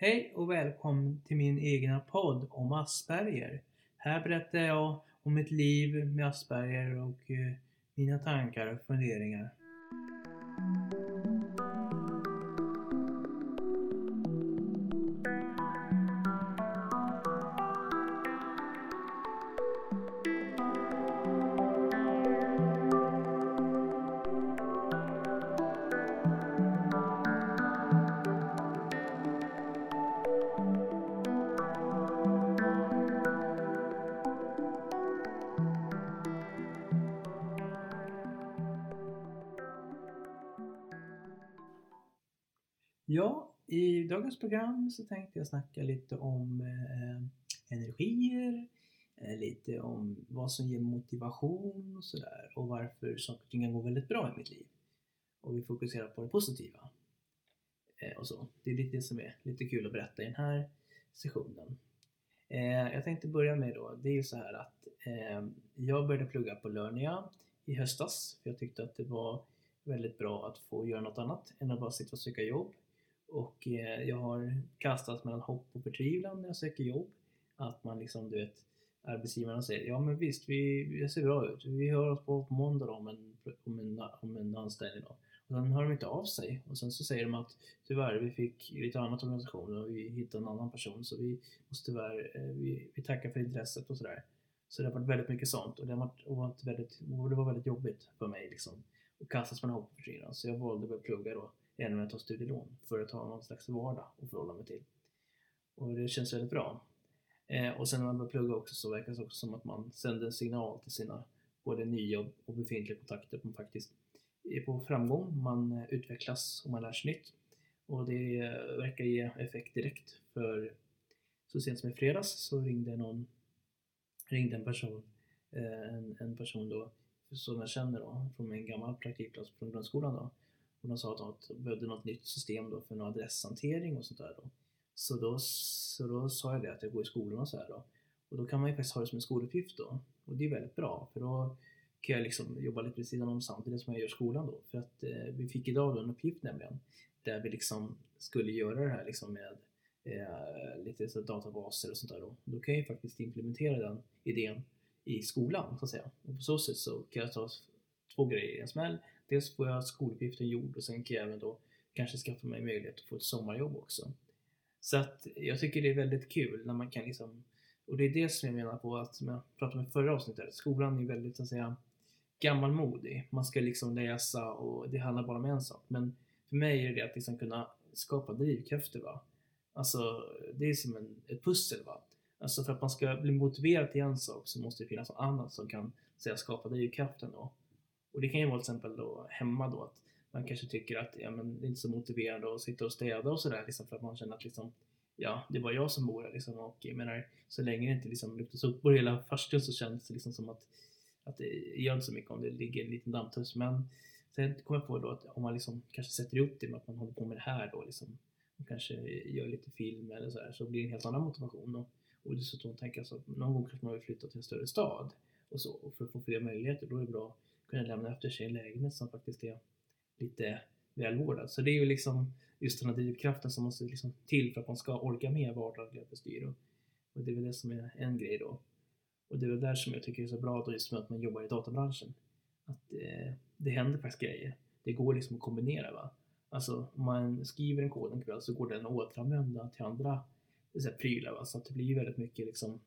Hej och välkommen till min egna podd om Asperger. Här berättar jag om mitt liv med Asperger och eh, mina tankar och funderingar. Dagens program så tänkte jag snacka lite om eh, energier, eh, lite om vad som ger motivation och sådär och varför saker och ting kan gå väldigt bra i mitt liv. Och vi fokuserar på det positiva. Eh, och så. Det är lite det som är lite kul att berätta i den här sessionen. Eh, jag tänkte börja med då, det är ju så här att eh, jag började plugga på Lernia i höstas för jag tyckte att det var väldigt bra att få göra något annat än att bara sitta och söka jobb. Och eh, jag har kastats mellan hopp och förtvivlan när jag söker jobb. Att man liksom, du vet, arbetsgivarna säger ja men visst, vi, det ser bra ut. Vi hör oss på, på måndag då, om en, om en, om en anställning. Då. Och sen hör de inte av sig. Och sen så säger de att tyvärr, vi fick lite annat organisation och vi hittade en annan person så vi måste tyvärr, eh, vi, vi tackar för intresset och sådär. Så det har varit väldigt mycket sånt och det, har varit, och varit väldigt, och det var väldigt jobbigt för mig liksom. Och kastas mellan hopp och förtvivlan. Så jag valde att börja plugga då än att ta studielån för att ha någon slags vardag att förhålla mig till. Och det känns väldigt bra. Eh, och sen när man börjar plugga också så verkar det också som att man sänder en signal till sina både nya och befintliga kontakter att man faktiskt är på framgång, man eh, utvecklas och man lär sig nytt. Och det eh, verkar ge effekt direkt för så sent som i fredags så ringde någon ringde en person eh, en, en person då som jag känner då från min gamla praktikplats från grundskolan då och de sa att de behövde något nytt system då för någon adresshantering och sånt där då. Så då, så då sa jag det att jag går i skolan och så här då. Och då kan man ju faktiskt ha det som en skoluppgift då. Och det är väldigt bra för då kan jag liksom jobba lite vid sidan om samtidigt som jag gör skolan då. För att eh, vi fick idag då en uppgift nämligen där vi liksom skulle göra det här liksom med eh, lite så databaser och sånt där då. Då kan jag ju faktiskt implementera den idén i skolan så att säga. Och på så sätt så kan jag ta två grejer i en smäll. Dels får jag skoluppgiften gjord och sen kan jag även då kanske skaffa mig möjlighet att få ett sommarjobb också. Så att jag tycker det är väldigt kul när man kan liksom och det är det som jag menar på att, som jag pratade om i förra avsnittet, skolan är väldigt så att säga gammalmodig. Man ska liksom läsa och det handlar bara om en sak. Men för mig är det att liksom kunna skapa drivkrafter. Va? Alltså, det är som en, ett pussel. Va? Alltså för att man ska bli motiverad till en sak så måste det finnas något annat som kan säga, skapa drivkraften. Då. Och det kan ju vara till exempel då hemma då att man kanske tycker att ja, men det är inte så motiverande att sitta och städa och sådär liksom för att man känner att liksom ja, det är bara jag som bor här liksom. Och jag menar så länge det inte liksom luktar sopor i hela farstun så känns det liksom som att, att det gör inte så mycket om det ligger en liten dammtuss. Men sen kom jag på då att om man liksom kanske sätter ihop det med att man håller på med det här då liksom och kanske gör lite film eller så här så blir det en helt annan motivation. Och, och dessutom tänka så att någon gång kanske man vill flytta till en större stad och så och för att få fler möjligheter då är det bra kunna lämna efter sig en lägenhet som faktiskt är lite välvårdad. Så det är ju liksom just den här drivkraften som måste liksom till för att man ska orka med vardagliga bestyr. Och, och det är väl det som är en grej då. Och det är väl där som jag tycker är så bra då just med att man jobbar i databranschen. Att eh, det händer faktiskt grejer. Det går liksom att kombinera va. Alltså om man skriver en kod en kväll så går den att återanvända till andra så här, prylar va. Så att det blir väldigt mycket liksom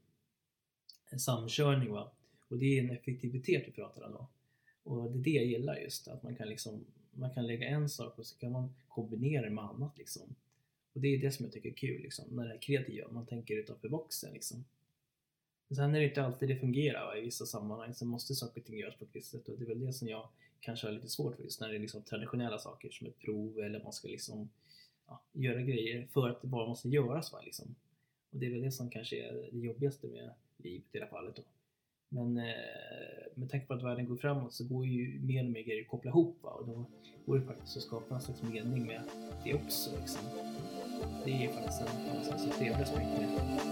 samkörning va. Och det är en effektivitet vi pratar om då. Och det är det jag gillar just, att man kan liksom man kan lägga en sak och så kan man kombinera det med annat liksom. Och det är det som jag tycker är kul liksom, när det är kreativa, man tänker utanför boxen liksom. Sen är det inte alltid det fungerar va? i vissa sammanhang så måste saker och ting göras på ett visst sätt och det är väl det som jag kanske har lite svårt för just när det är liksom traditionella saker som ett prov eller man ska liksom ja, göra grejer för att det bara måste göras. Va? Liksom. Och det är väl det som kanske är det jobbigaste med livet i det här fallet. Då. Men eh, med tanke på att världen går framåt så går ju mer och mer grejer att koppla ihop va? och då går det faktiskt att skapa en slags mening med det också. Liksom. Det är faktiskt en, en slags trevlig aspekt med det.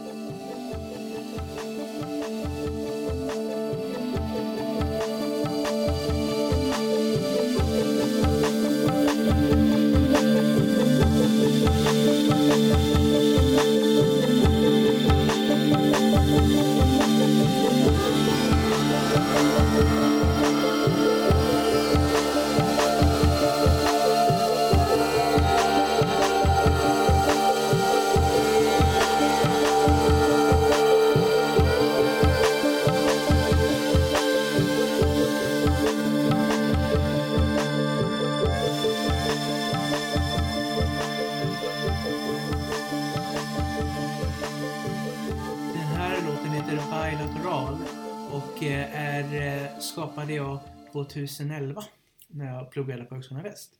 Här eh, skapade jag 2011 när jag pluggade på Högskolan Väst.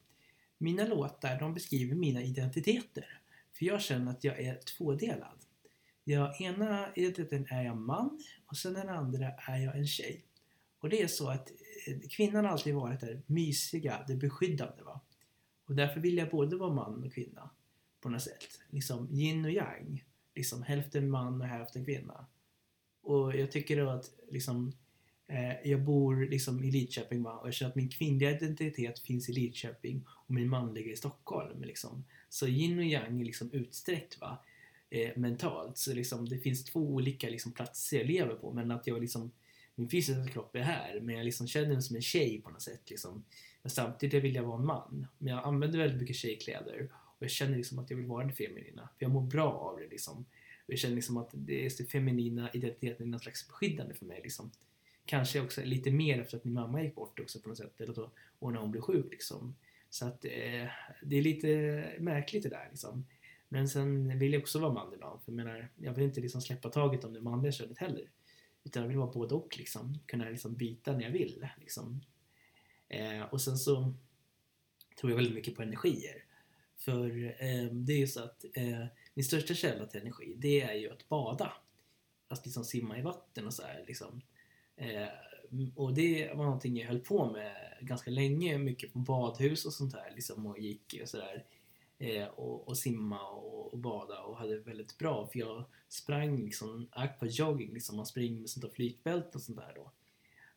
Mina låtar de beskriver mina identiteter. För jag känner att jag är tvådelad. Jag, ena identiteten är jag man och sen den andra är jag en tjej. Och det är så att eh, kvinnan har alltid varit det mysiga, det beskyddande. Va? Och därför vill jag både vara man och kvinna på något sätt. Liksom yin och yang. Liksom hälften man och hälften kvinna. Och jag tycker då att liksom, eh, jag bor liksom i Lidköping va? och jag känner att min kvinnliga identitet finns i Lidköping och min manliga i Stockholm. Liksom. Så yin och yang är liksom utsträckt va? Eh, mentalt. Så liksom, det finns två olika liksom, platser jag lever på men att jag liksom min fysiska kropp är här men jag liksom känner mig som en tjej på något sätt. Liksom. Men samtidigt vill jag vara en man. Men jag använder väldigt mycket tjejkläder och jag känner liksom att jag vill vara det feminina. För jag mår bra av det liksom. Och jag känner liksom att det är den feminina identiteten är någon slags beskyddande för mig liksom. Kanske också lite mer efter att min mamma gick bort också på något sätt. Eller då, och när hon blev sjuk liksom. Så att eh, det är lite märkligt det där liksom. Men sen vill jag också vara man ibland. För jag menar, jag vill inte liksom släppa taget om det manliga könet heller. Utan jag vill vara både och liksom. Kunna liksom byta när jag vill. Liksom. Eh, och sen så tror jag väldigt mycket på energier. För eh, det är ju så att eh, min största källa till energi, det är ju att bada. Att liksom simma i vatten och så här, liksom. Eh, och det var någonting jag höll på med ganska länge, mycket på badhus och sånt där liksom, och gick och sådär. Eh, och, och, simma och, och, bada och hade väldigt bra för jag sprang liksom, aquajogging, liksom, man springer med sånt där flytbälte och sånt där då.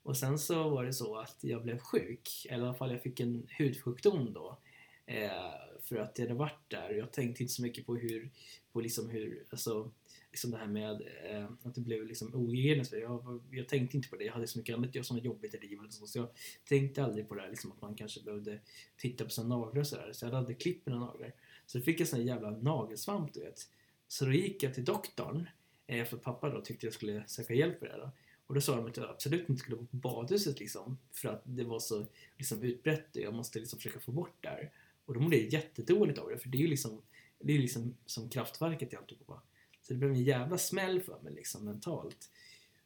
Och sen så var det så att jag blev sjuk, eller i alla fall jag fick en hudsjukdom då. Eh, för att jag hade varit där. och Jag tänkte inte så mycket på hur, på liksom hur, alltså, liksom det här med eh, att det blev liksom ohygieniskt. Jag, jag tänkte inte på det. Jag hade så mycket annat som var jobbigt i livet. Så, så jag tänkte aldrig på det här, liksom, att man kanske behövde titta på sina naglar och sådär. Så jag hade klippt mina naglar. Så då fick jag sån jävla nagelsvamp, du vet. Så då gick jag till doktorn. Eh, för pappa då tyckte jag skulle söka hjälp för det. Då. Och då sa de att jag absolut inte skulle gå på badhuset liksom. För att det var så liksom, utbrett och jag måste liksom försöka få bort det här. Och då mådde jag jättedåligt av det. För det är ju liksom, det är liksom som kraftverket i alltihopa. Så det blev en jävla smäll för mig liksom mentalt.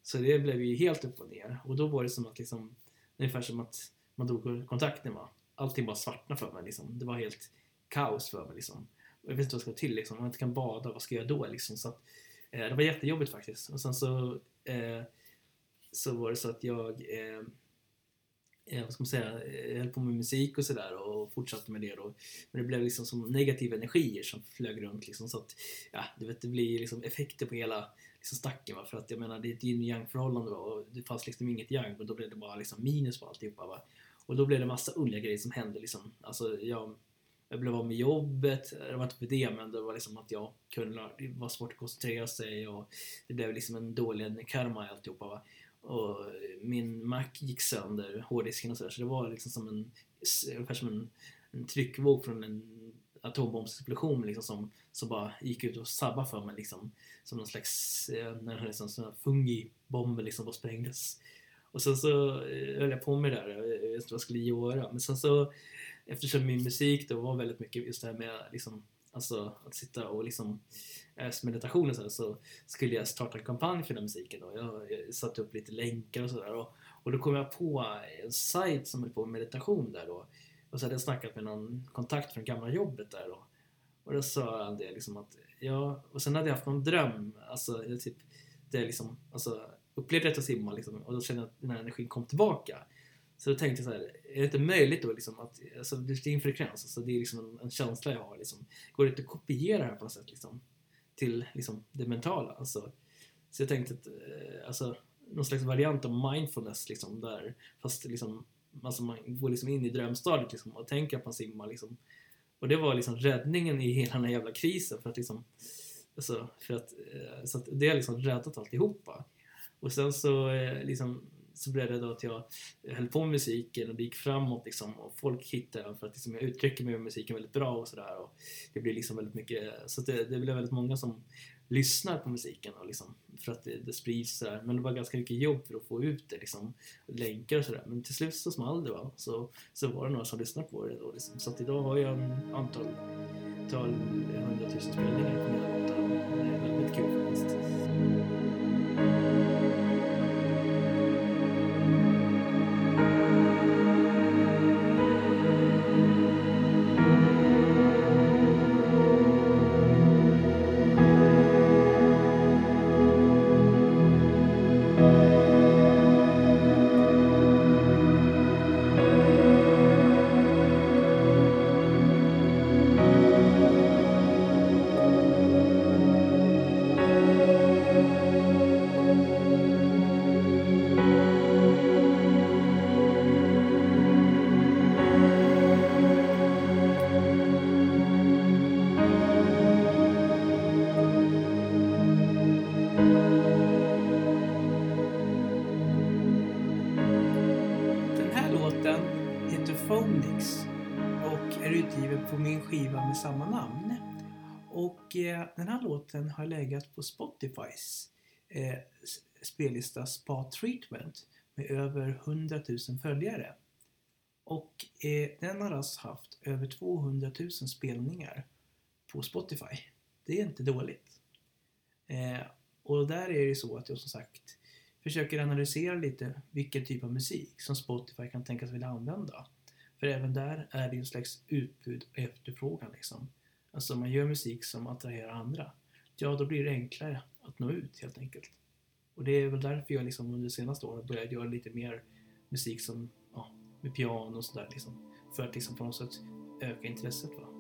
Så det blev ju helt upp och ner. Och då var det som att liksom, ungefär som att man tog kontakten va. Allting bara svartnade för mig liksom. Det var helt kaos för mig liksom. Och jag vet inte vad jag ska till liksom. Om jag inte kan bada, vad ska jag göra då liksom? Så att, eh, det var jättejobbigt faktiskt. Och sen så, eh, så var det så att jag eh, Eh, vad ska man säga, jag höll på med musik och sådär och fortsatte med det då. Men det blev liksom som negativa energier som flög runt liksom så att, ja, du vet, det blir liksom effekter på hela liksom stacken va. För att jag menar, det är ett yin yang förhållande va? och det fanns liksom inget yang och då blev det bara liksom minus på alltihopa va. Och då blev det massa underliga grejer som hände liksom. Alltså jag, jag blev av med jobbet, det var inte för det men det var liksom att jag kunde, det var svårt att koncentrera sig och det blev liksom en dålig karma i alltihopa va. Och min Mac gick sönder, hårddisken och sådär. Så det var liksom som en, ungefär som en, en tryckvåg från en atombombsexplosion liksom som, som bara gick ut och sabbade för mig liksom. Som någon slags, eh, när liksom, sån fungibomber liksom bara sprängdes. Och sen så eh, höll jag på med det där, eh, jag vet inte vad jag skulle göra. Men sen så, eftersom min musik då var väldigt mycket just det här med liksom Alltså att sitta och liksom eh, äh, meditationen så, så skulle jag starta en kampanj för den musiken. Då. Jag, jag satte upp lite länkar och sådär. Och, och då kom jag på en sajt som höll på med meditation där då. Och så hade jag snackat med någon kontakt från gamla jobbet där då. Och då sa han det liksom att, ja, och sen hade jag haft någon dröm, alltså typ, det liksom, alltså upplevde att jag simma liksom, och då kände jag att den här energin kom tillbaka. Så då tänkte jag så här, är det inte möjligt då liksom att, alltså det är en frekvens, alltså det är liksom en, en känsla jag har liksom. Går det inte att kopiera det här på något sätt liksom? Till liksom det mentala, alltså. Så jag tänkte att, eh, alltså någon slags variant av mindfulness liksom där, fast liksom, alltså man går liksom in i drömstadiet liksom och tänker att man simmar liksom. Och det var liksom räddningen i hela den här jävla krisen för att liksom, alltså, för att, eh, så att det har liksom räddat alltihopa. Och sen så eh, liksom så blev det då att jag höll på med musiken och det gick framåt liksom och folk hittade för att liksom jag uttrycker mig med musiken väldigt bra och sådär och det blir liksom väldigt mycket, så det, det blev väldigt många som lyssnar på musiken och liksom, för att det, det sprids sådär. Men det var ganska mycket jobb för att få ut det liksom, länkar och sådär. Men till slut så small det va. Så, så var det några som lyssnade på det då liksom. Så att idag har jag en antal, antal hundratusen spelningar på mina låtar. Det är väldigt kul faktiskt. Och eh, den här låten har legat på Spotifys eh, spellista Spa Treatment med över 100 000 följare. Och eh, den har alltså haft över 200 000 spelningar på Spotify. Det är inte dåligt. Eh, och där är det så att jag som sagt försöker analysera lite vilken typ av musik som Spotify kan tänkas vilja använda. För även där är det en slags utbud och efterfrågan liksom. Alltså om man gör musik som attraherar andra, ja då blir det enklare att nå ut helt enkelt. Och det är väl därför jag liksom under de senaste åren börjat göra lite mer musik som, ja, med piano och sådär liksom. För att liksom på något sätt öka intresset va.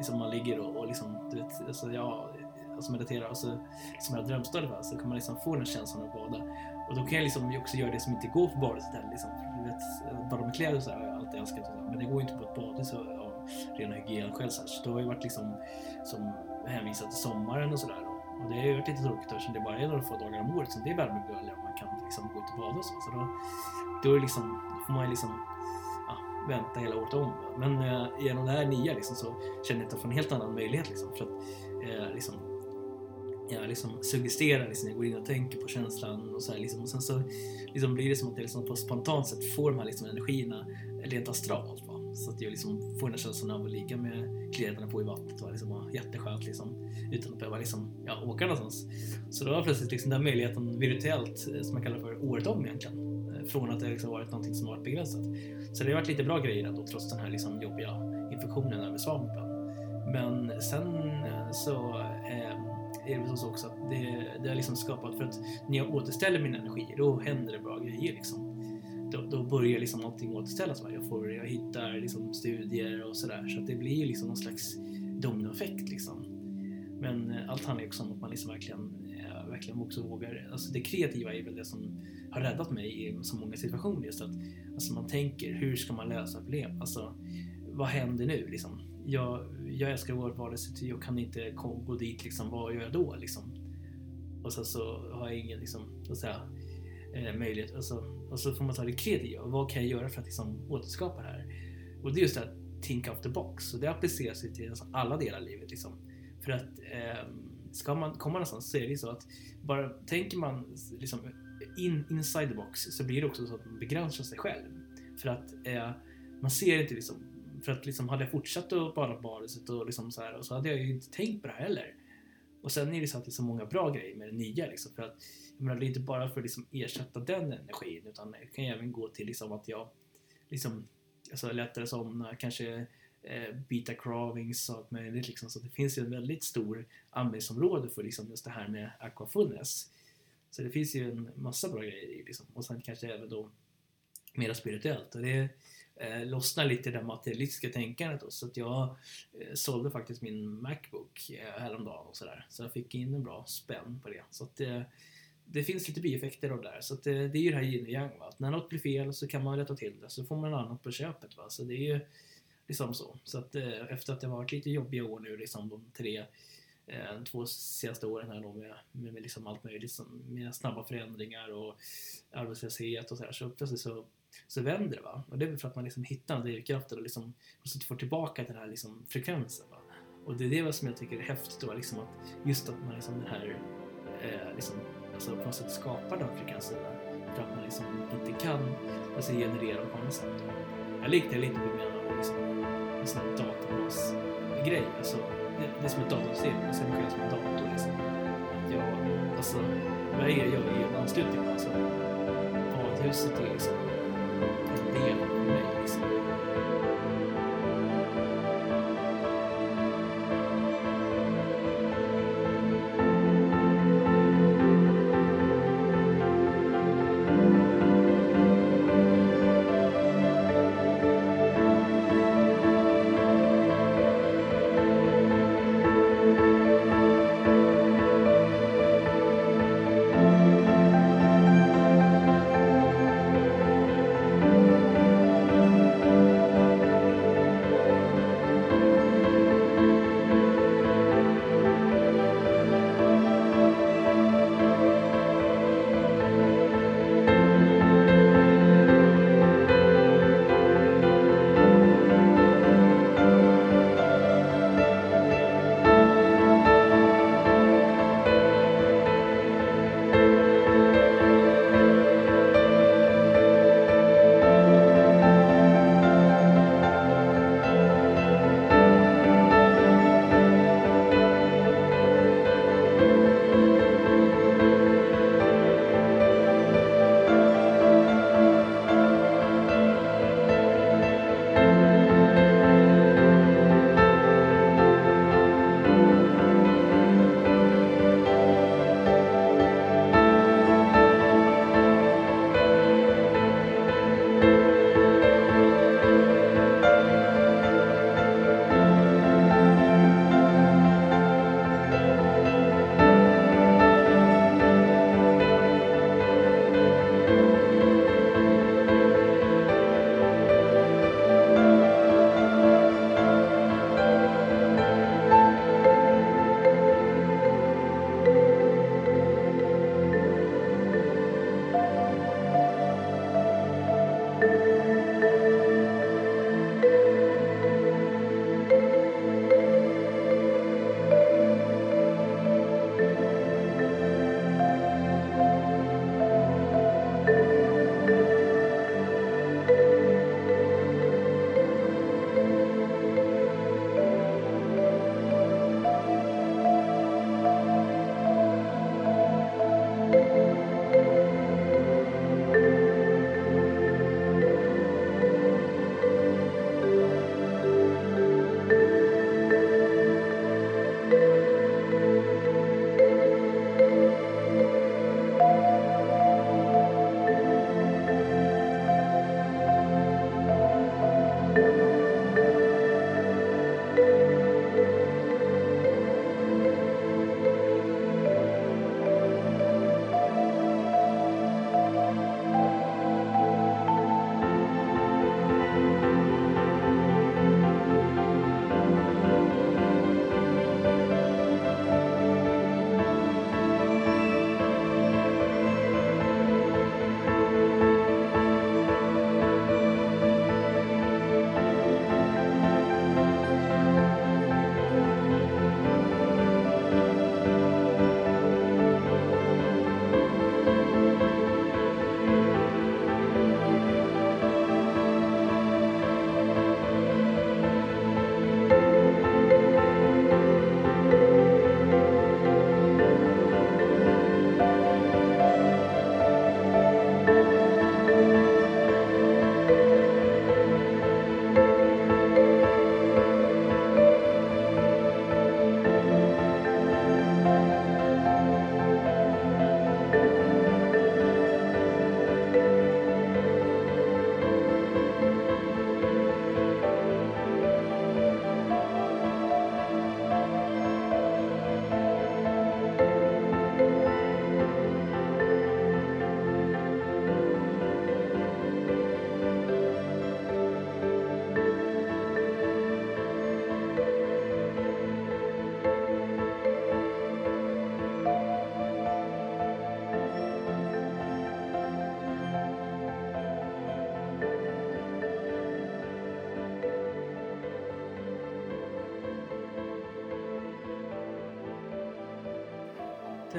Liksom man ligger och, och liksom, du vet, alltså jag alltså mediterar och så liksom jag drömstad va, så kan man liksom få den känslan att bada. Och då kan jag liksom också göra det som inte går på badhuset heller. Liksom. Du vet, bada med kläder och så här, har jag alltid älskat. Och så, men det går inte på ett badhus av rena hygienskäl. Så, så då har jag varit liksom som hänvisad till sommaren och sådär. Och det har ju varit lite tråkigt eftersom det bara är några få dagar om året som det är värmebölja och man kan liksom gå ut och bada och så. Så då, då, är liksom, då får man liksom vänta hela året om. Men eh, genom det här nya liksom, så känner jag att jag får en helt annan möjlighet. Liksom, för att eh, liksom, jag liksom suggesterar liksom, jag går in och tänker på känslan och så här, liksom, och sen så liksom, blir det som att jag liksom, på spontant sätt får de här liksom, energierna rent astralt. Va? Så att jag liksom, får den här känslan av att ligga med kläderna på i vattnet och liksom, ha jätteskönt liksom, utan att behöva liksom, ja, åka någonstans. Så då har jag plötsligt liksom, den möjligheten virtuellt, eh, som jag kallar för året om egentligen från att det liksom varit någonting som varit begränsat. Så det har varit lite bra grejer ändå trots den här liksom jobbiga infektionen med svampen. Men sen eh, så eh, är det så också att det, det har liksom skapat för att när jag återställer min energi då händer det bra grejer liksom. Då, då börjar liksom någonting återställas. Jag, får, jag hittar liksom studier och sådär så att det blir liksom någon slags dominoeffekt liksom. Men eh, allt handlar ju också om att man liksom verkligen, verkligen också vågar. Alltså det kreativa är väl det som har räddat mig i så många situationer. Just att alltså man tänker, hur ska man lösa problem? Alltså, vad händer nu? Liksom? Jag, jag älskar vår varelse, jag kan inte gå dit, liksom, vad gör jag då? Liksom? Och sen så har jag ingen liksom, så att säga, eh, möjlighet. Alltså, och så får man ta det kreativa. Vad kan jag göra för att liksom, återskapa det här? Och det är just det här think out the box. Och det appliceras till alltså, alla delar av livet. Liksom. För att eh, ska man komma någonstans så är det så att bara tänker man liksom, in, inside the box så blir det också så att man begränsar sig själv. För att eh, man ser inte liksom, för att liksom hade jag fortsatt att bada badet och liksom så här och så hade jag ju inte tänkt på det här heller. Och sen är det så att det är så många bra grejer med det nya liksom för att jag menar, det är inte bara för att liksom ersätta den energin utan det kan även gå till liksom att jag liksom alltså lättare somna, kanske eh, beta cravings och allt möjligt liksom. Så det finns ju en väldigt stor användningsområde för liksom just det här med aquafulness. Så det finns ju en massa bra grejer i liksom. Och sen kanske även då mera spirituellt. Och det eh, lossnar lite det materialistiska tänkandet då. Så att jag eh, sålde faktiskt min Macbook eh, häromdagen och sådär. Så jag fick in en bra spänn på det. Så att eh, det finns lite bieffekter av det där. Så att, eh, det är ju det här yin och yang. Va? Att när något blir fel så kan man rätta till det. Så får man något annat på köpet. Va? Så det är ju liksom så. Så att eh, efter att det har varit lite jobbiga år nu, liksom de tre eh, två senaste åren här då med, med, med liksom allt möjligt liksom, med snabba förändringar och arbetslöshet och sådär så plötsligt så, så vänder det va. Och det är väl för att man liksom hittar den drivkraften och liksom och får tillbaka den här liksom frekvensen va. Och det är det som jag tycker är häftigt då liksom att just att man liksom den här eh, liksom, alltså på något sätt skapar den frekvensen för att man liksom inte kan alltså, generera dem på annat sätt. Jag liknar lite med liksom, en sån här databasgrej. Alltså, det, det är som ett datorsystem. Jag ser mig själv som en dator. Liksom. Att jag, alltså, vad är jag i en anslutning? Alltså, badhuset är liksom en del av mig. Liksom.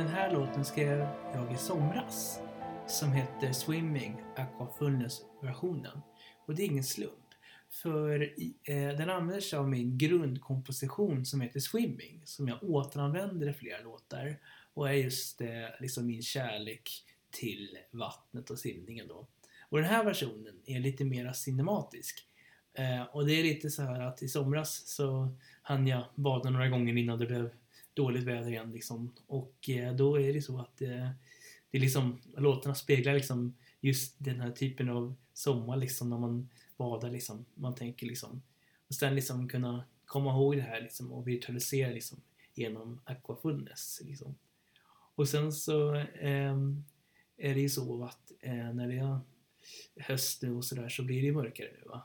Den här låten skrev jag i somras som heter Swimming Aquafullness-versionen. Och det är ingen slump. För eh, den använder sig av min grundkomposition som heter Swimming som jag återanvänder i flera låtar och är just eh, liksom min kärlek till vattnet och simningen då. Och den här versionen är lite mer cinematisk. Eh, och det är lite så här att i somras så hann jag bada några gånger innan det blev dåligt väder igen liksom. Och eh, då är det så att eh, det är liksom, låtarna speglar liksom just den här typen av sommar liksom när man badar liksom. Man tänker liksom, och sen liksom kunna komma ihåg det här liksom och virtualisera liksom genom aquafullness liksom. Och sen så eh, är det ju så att eh, när det är höst nu och sådär så blir det mörkare nu va.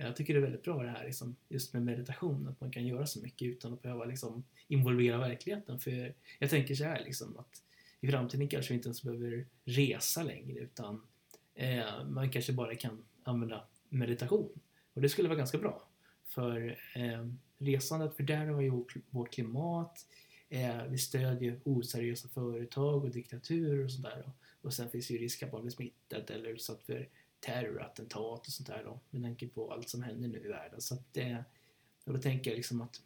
Jag tycker det är väldigt bra det här liksom, just med meditation, att man kan göra så mycket utan att behöva liksom, involvera verkligheten. För jag tänker så här liksom, att i framtiden kanske vi inte ens behöver resa längre utan eh, man kanske bara kan använda meditation. Och det skulle vara ganska bra. För eh, resandet fördärvar ju vårt klimat, eh, vi stödjer oseriösa företag och diktaturer och sådär. Och, och sen finns ju risk att man blir smittad eller utsatt för terrorattentat och sånt där då. Med tanke på allt som händer nu i världen. Så att det, och då tänker jag liksom att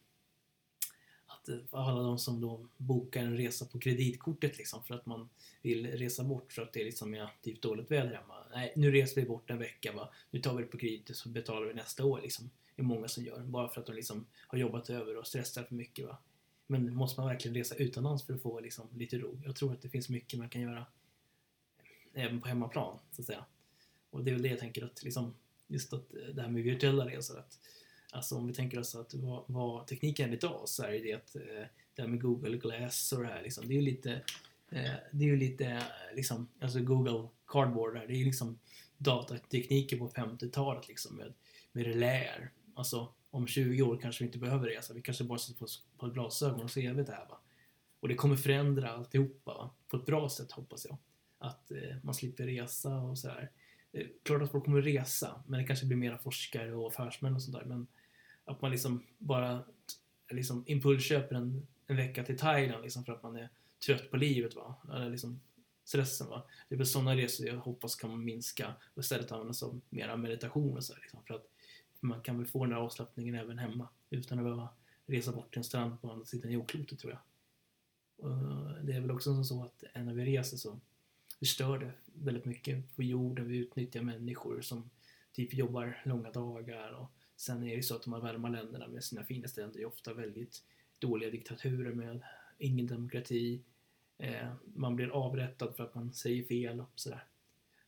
att eh, alla de som då bokar en resa på kreditkortet liksom för att man vill resa bort för att det är liksom ja, typ dåligt väder hemma. Nej, nu reser vi bort en vecka va. Nu tar vi det på kredit och så betalar vi nästa år liksom. Det är många som gör. Bara för att de liksom har jobbat över och stressar för mycket va. Men måste man verkligen resa utomlands för att få liksom lite ro? Jag tror att det finns mycket man kan göra eh, även på hemmaplan så att säga. Och det är väl det jag tänker att liksom, just att det här med virtuella resor, att Alltså om vi tänker oss att vad, vad tekniken är idag så är det att eh, det här med Google Glass och det här liksom, det är ju lite eh, det är ju lite eh, liksom, alltså Google Cardboard där, det är ju liksom datatekniken på 50-talet liksom med, med reläer. Alltså om 20 år kanske vi inte behöver resa, vi kanske bara sätter på, på glasögon och ser det här va. Och det kommer förändra alltihopa va? på ett bra sätt hoppas jag. Att eh, man slipper resa och sådär. Eh, klart att folk kommer resa, men det kanske blir mera forskare och affärsmän och sådär. Men att man liksom bara liksom impulsköper en, en vecka till Thailand liksom för att man är trött på livet. Va? Eller liksom stressen. Va? Det är väl sådana resor jag hoppas kan minska och istället använda som mera meditation och så här, liksom, för att man kan väl få den där avslappningen även hemma utan att behöva resa bort till en strand på andra sidan jordklotet tror jag. Och det är väl också så att när vi reser så förstör det väldigt mycket på jorden. Vi utnyttjar människor som typ jobbar långa dagar och Sen är det ju så att de här varma länderna med sina fina städer är ofta väldigt dåliga diktaturer med ingen demokrati. Eh, man blir avrättad för att man säger fel och sådär.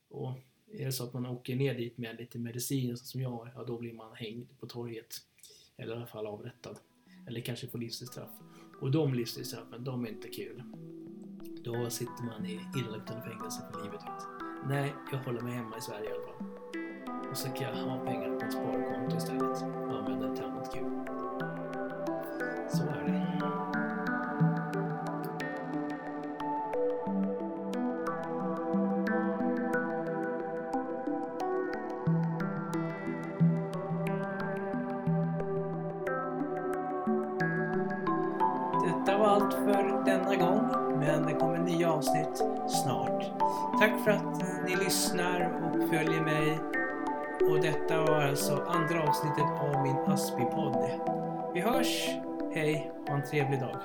Och är det så att man åker ner dit med lite medicin som jag, ja då blir man hängd på torget. Eller i alla fall avrättad. Eller kanske får livstidsstraff. Och de livstidsstraffen, de är inte kul. Då sitter man i illaluktande fängelse för livet ut. Nej, jag håller mig hemma i Sverige i alla fall. Och så kan jag ha pengar på ett sparkonto istället och använda det till annat kul. Så är det. Hörs! Hej, ha en trevlig dag.